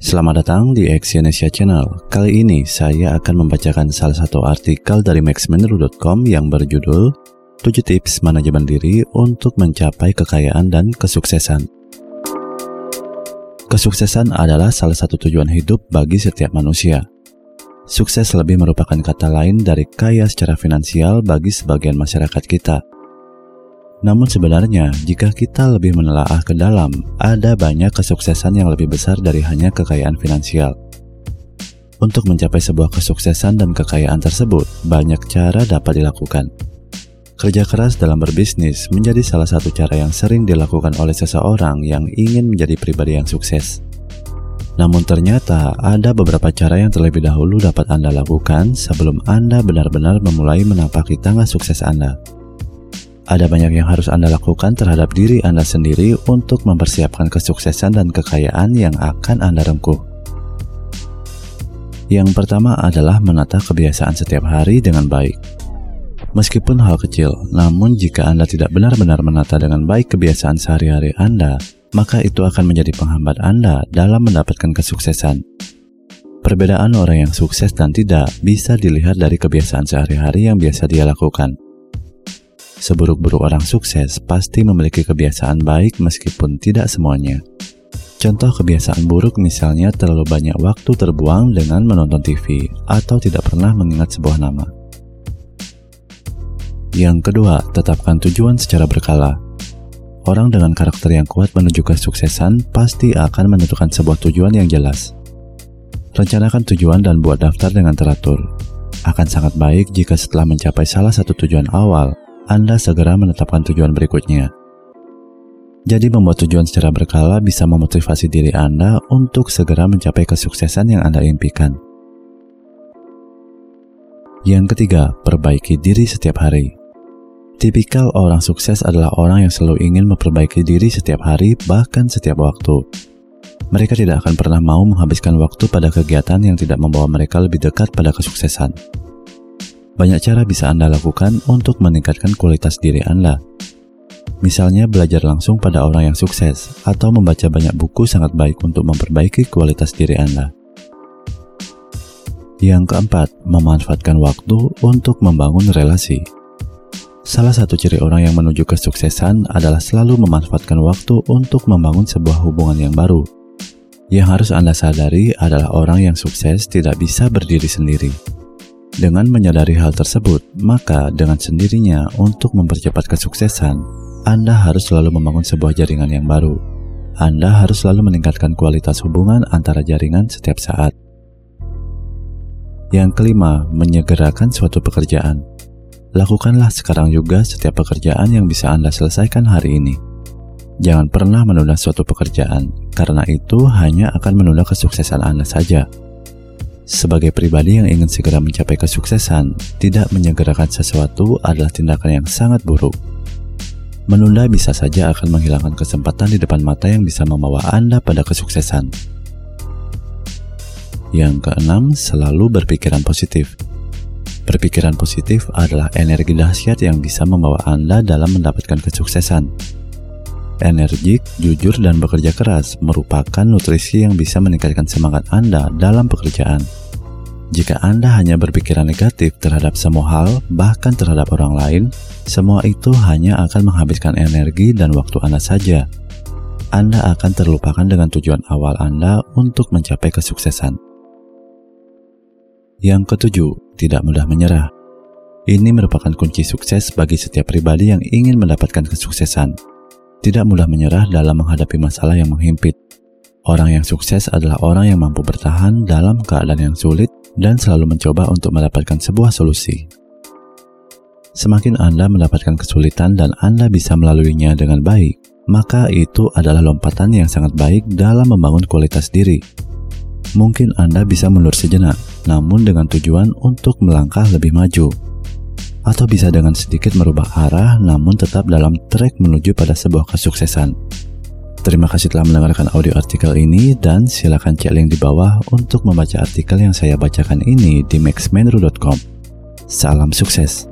Selamat datang di Exyonesia Channel. Kali ini saya akan membacakan salah satu artikel dari maxmenru.com yang berjudul 7 tips manajemen diri untuk mencapai kekayaan dan kesuksesan. Kesuksesan adalah salah satu tujuan hidup bagi setiap manusia. Sukses lebih merupakan kata lain dari kaya secara finansial bagi sebagian masyarakat kita. Namun sebenarnya, jika kita lebih menelaah ke dalam, ada banyak kesuksesan yang lebih besar dari hanya kekayaan finansial. Untuk mencapai sebuah kesuksesan dan kekayaan tersebut, banyak cara dapat dilakukan. Kerja keras dalam berbisnis menjadi salah satu cara yang sering dilakukan oleh seseorang yang ingin menjadi pribadi yang sukses. Namun ternyata ada beberapa cara yang terlebih dahulu dapat Anda lakukan sebelum Anda benar-benar memulai menapaki tangga sukses Anda. Ada banyak yang harus Anda lakukan terhadap diri Anda sendiri untuk mempersiapkan kesuksesan dan kekayaan yang akan Anda rengkuh. Yang pertama adalah menata kebiasaan setiap hari dengan baik. Meskipun hal kecil, namun jika Anda tidak benar-benar menata dengan baik kebiasaan sehari-hari Anda, maka itu akan menjadi penghambat Anda dalam mendapatkan kesuksesan. Perbedaan orang yang sukses dan tidak bisa dilihat dari kebiasaan sehari-hari yang biasa dia lakukan. Seburuk-buruk orang sukses pasti memiliki kebiasaan baik meskipun tidak semuanya. Contoh kebiasaan buruk misalnya terlalu banyak waktu terbuang dengan menonton TV atau tidak pernah mengingat sebuah nama. Yang kedua, tetapkan tujuan secara berkala. Orang dengan karakter yang kuat menuju kesuksesan pasti akan menentukan sebuah tujuan yang jelas. Rencanakan tujuan dan buat daftar dengan teratur. Akan sangat baik jika setelah mencapai salah satu tujuan awal, anda segera menetapkan tujuan berikutnya. Jadi membuat tujuan secara berkala bisa memotivasi diri Anda untuk segera mencapai kesuksesan yang Anda impikan. Yang ketiga, perbaiki diri setiap hari. Tipikal orang sukses adalah orang yang selalu ingin memperbaiki diri setiap hari, bahkan setiap waktu. Mereka tidak akan pernah mau menghabiskan waktu pada kegiatan yang tidak membawa mereka lebih dekat pada kesuksesan. Banyak cara bisa Anda lakukan untuk meningkatkan kualitas diri Anda. Misalnya belajar langsung pada orang yang sukses atau membaca banyak buku sangat baik untuk memperbaiki kualitas diri Anda. Yang keempat, memanfaatkan waktu untuk membangun relasi. Salah satu ciri orang yang menuju kesuksesan adalah selalu memanfaatkan waktu untuk membangun sebuah hubungan yang baru. Yang harus Anda sadari adalah orang yang sukses tidak bisa berdiri sendiri dengan menyadari hal tersebut, maka dengan sendirinya untuk mempercepat kesuksesan, Anda harus selalu membangun sebuah jaringan yang baru. Anda harus selalu meningkatkan kualitas hubungan antara jaringan setiap saat. Yang kelima, menyegerakan suatu pekerjaan. Lakukanlah sekarang juga setiap pekerjaan yang bisa Anda selesaikan hari ini. Jangan pernah menunda suatu pekerjaan, karena itu hanya akan menunda kesuksesan Anda saja. Sebagai pribadi yang ingin segera mencapai kesuksesan, tidak menyegerakan sesuatu adalah tindakan yang sangat buruk. Menunda bisa saja akan menghilangkan kesempatan di depan mata yang bisa membawa Anda pada kesuksesan. Yang keenam, selalu berpikiran positif. Berpikiran positif adalah energi dahsyat yang bisa membawa Anda dalam mendapatkan kesuksesan. Energik, jujur, dan bekerja keras merupakan nutrisi yang bisa meningkatkan semangat Anda dalam pekerjaan. Jika Anda hanya berpikiran negatif terhadap semua hal, bahkan terhadap orang lain, semua itu hanya akan menghabiskan energi dan waktu Anda saja. Anda akan terlupakan dengan tujuan awal Anda untuk mencapai kesuksesan. Yang ketujuh, tidak mudah menyerah. Ini merupakan kunci sukses bagi setiap pribadi yang ingin mendapatkan kesuksesan. Tidak mudah menyerah dalam menghadapi masalah yang menghimpit. Orang yang sukses adalah orang yang mampu bertahan dalam keadaan yang sulit dan selalu mencoba untuk mendapatkan sebuah solusi. Semakin Anda mendapatkan kesulitan dan Anda bisa melaluinya dengan baik, maka itu adalah lompatan yang sangat baik dalam membangun kualitas diri. Mungkin Anda bisa mundur sejenak, namun dengan tujuan untuk melangkah lebih maju. Atau bisa dengan sedikit merubah arah namun tetap dalam trek menuju pada sebuah kesuksesan. Terima kasih telah mendengarkan audio artikel ini dan silakan cek link di bawah untuk membaca artikel yang saya bacakan ini di maxmenru.com. Salam sukses.